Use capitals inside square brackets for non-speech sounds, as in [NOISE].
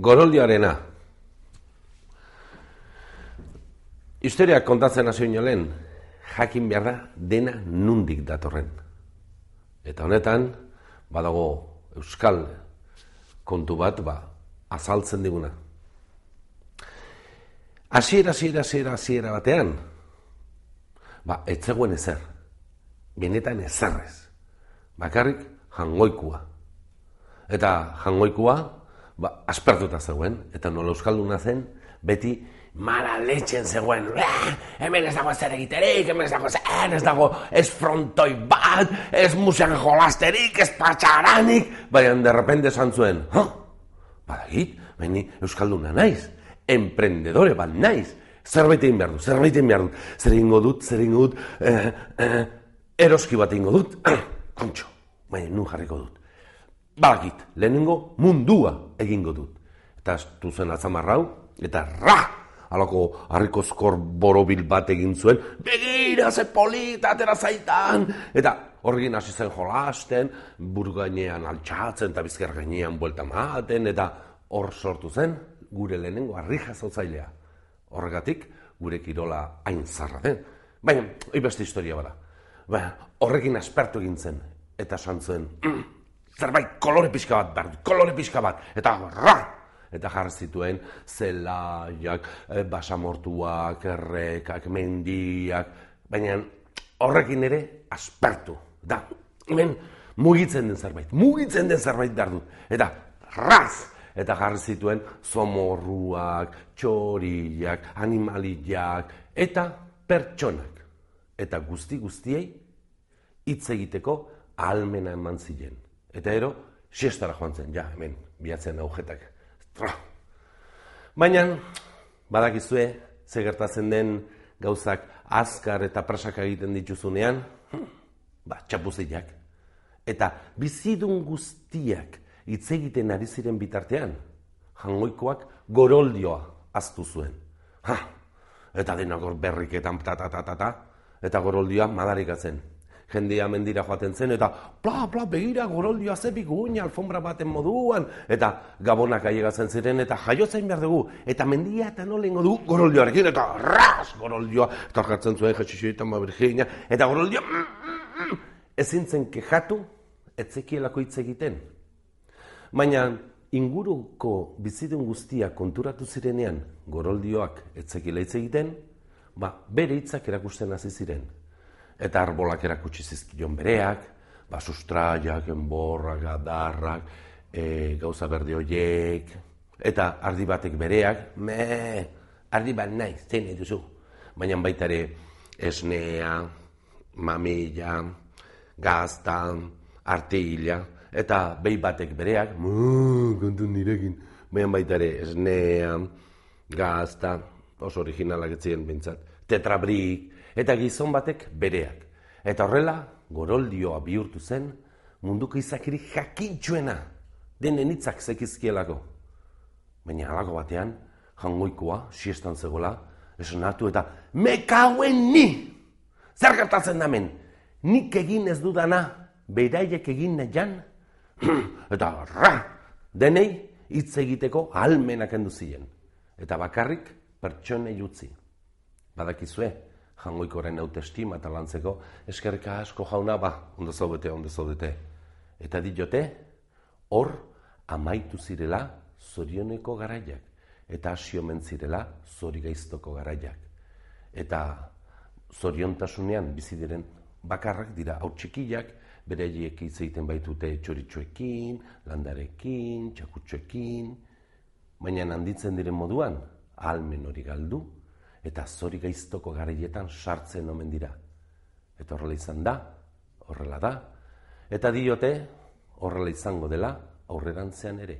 Goroldioarena. Historiak kontatzen hasi lehen, jakin behar da dena nundik datorren. Eta honetan, badago euskal kontu bat, ba, azaltzen diguna. Hasiera, hasiera, hasiera, hasiera batean, ba, etzegoen ezer. Benetan ezerrez. Bakarrik jangoikua. Eta jangoikua, ba, aspertuta zegoen, eta nola euskalduna zen, beti mala letxen zegoen, hemen ez dago zer egiterik, hemen ez dago zer, ez dago ez frontoi bat, ez musean jolasterik, ez patxaranik, baina derrepende esan zuen, huh? badagit, baina euskalduna naiz, emprendedore bat naiz, zerbait egin behar du, zerbait egin behar du, zer egingo dut, zer egingo dut, eh, eh, eroski bat egingo dut, kontxo, baina nun jarriko dut. Balakit, lehenengo mundua egingo dut. Eta estu zen atzamarrau, eta ra! Alako harrikozkor borobil bat egin zuen, begira ze polita atera zaitan! Eta horregin hasi zen jolasten, buru gainean altxatzen, eta bizker gainean buelta maten, eta hor sortu zen, gure lehenengo harri jazotzailea. Horregatik, gure kirola hain zarra den. Baina, hoi beste historia bada. Baina, horrekin aspertu egin zen, eta santzuen, [CLEARS THROAT] zerbait kolore pixka bat behar kolore pixka bat, eta ra! Eta jarri zituen zelaiak, eh, basamortuak, errekak, mendiak, baina horrekin ere aspertu. Da, hemen mugitzen den zerbait, mugitzen den zerbait behar dut. Eta raz! Eta jarri zituen zomorruak, txoriak, animaliak, eta pertsonak. Eta guzti guztiei hitz egiteko almena eman ziren. Eta ero, siestara joan zen, ja, hemen, bihatzen agujetak. Baina, badakizue, ze gertatzen den gauzak azkar eta prasaka egiten dituzunean, hm, ba, txapuziak. Eta bizidun guztiak hitz egiten ari ziren bitartean, jangoikoak goroldioa aztu zuen. Ha, eta denagor berriketan ta ta ta ta ta, eta goroldioa madarikatzen jendea mendira joaten zen, eta pla, pla, begira, goroldioa zepik guina, alfombra baten moduan, eta gabonak aiegatzen ziren, eta jaiotzen behar dugu, eta mendia eta nolengo dugu goroldioarekin, eta ras, goroldioa, eta jartzen zuen, jetxixoetan ba Virginia, eta goroldioa, mm, mm, mm, ezin zen kejatu, etzekielako hitz egiten. Baina, inguruko bizidun guztia konturatu zirenean, goroldioak etzekiela hitz egiten, ba, bere hitzak erakusten hasi ziren eta arbolak erakutsi zizkion bereak, ba, sustraiak, enborrak, adarrak, e, gauza berde horiek, eta ardi batek bereak, me, ardi bat nahi, zein duzu. Baina baita ere, esnea, mamila, gazta, artila, eta behi batek bereak, mu, kontu nirekin, baina baita ere, esnea, gazta, oso originalak etzien bintzat, tetrabrik, eta gizon batek bereak. Eta horrela, goroldioa bihurtu zen, munduko izakiri jakintxuena, denen hitzak zekizkielako. Baina halako batean, jangoikoa, siestan zegoela, esonatu eta mekauen ni! Zer gertatzen damen? Nik egin ez dudana, beraiek egin nahian? [CLEARS THROAT] eta ra! Denei, hitz egiteko almenak enduzien. Eta bakarrik, pertsonei utzi. Badakizue, jangoikoren autoestima eta lantzeko, eskerrika asko jauna, ba, ondo zaudete, ondo zaudete. Eta diote, hor amaitu zirela zorioneko garaiak, eta asio mentzirela zori gaiztoko garaiak. Eta zoriontasunean bizi diren bakarrak dira hau txikiak, bereiek hitz egiten baitute txoritxoekin, landarekin, txakutxoekin, baina handitzen diren moduan, almen hori galdu, eta zori gaiztoko garaietan sartzen omen dira. Eta horrela izan da, horrela da, eta diote horrela izango dela aurrerantzean ere.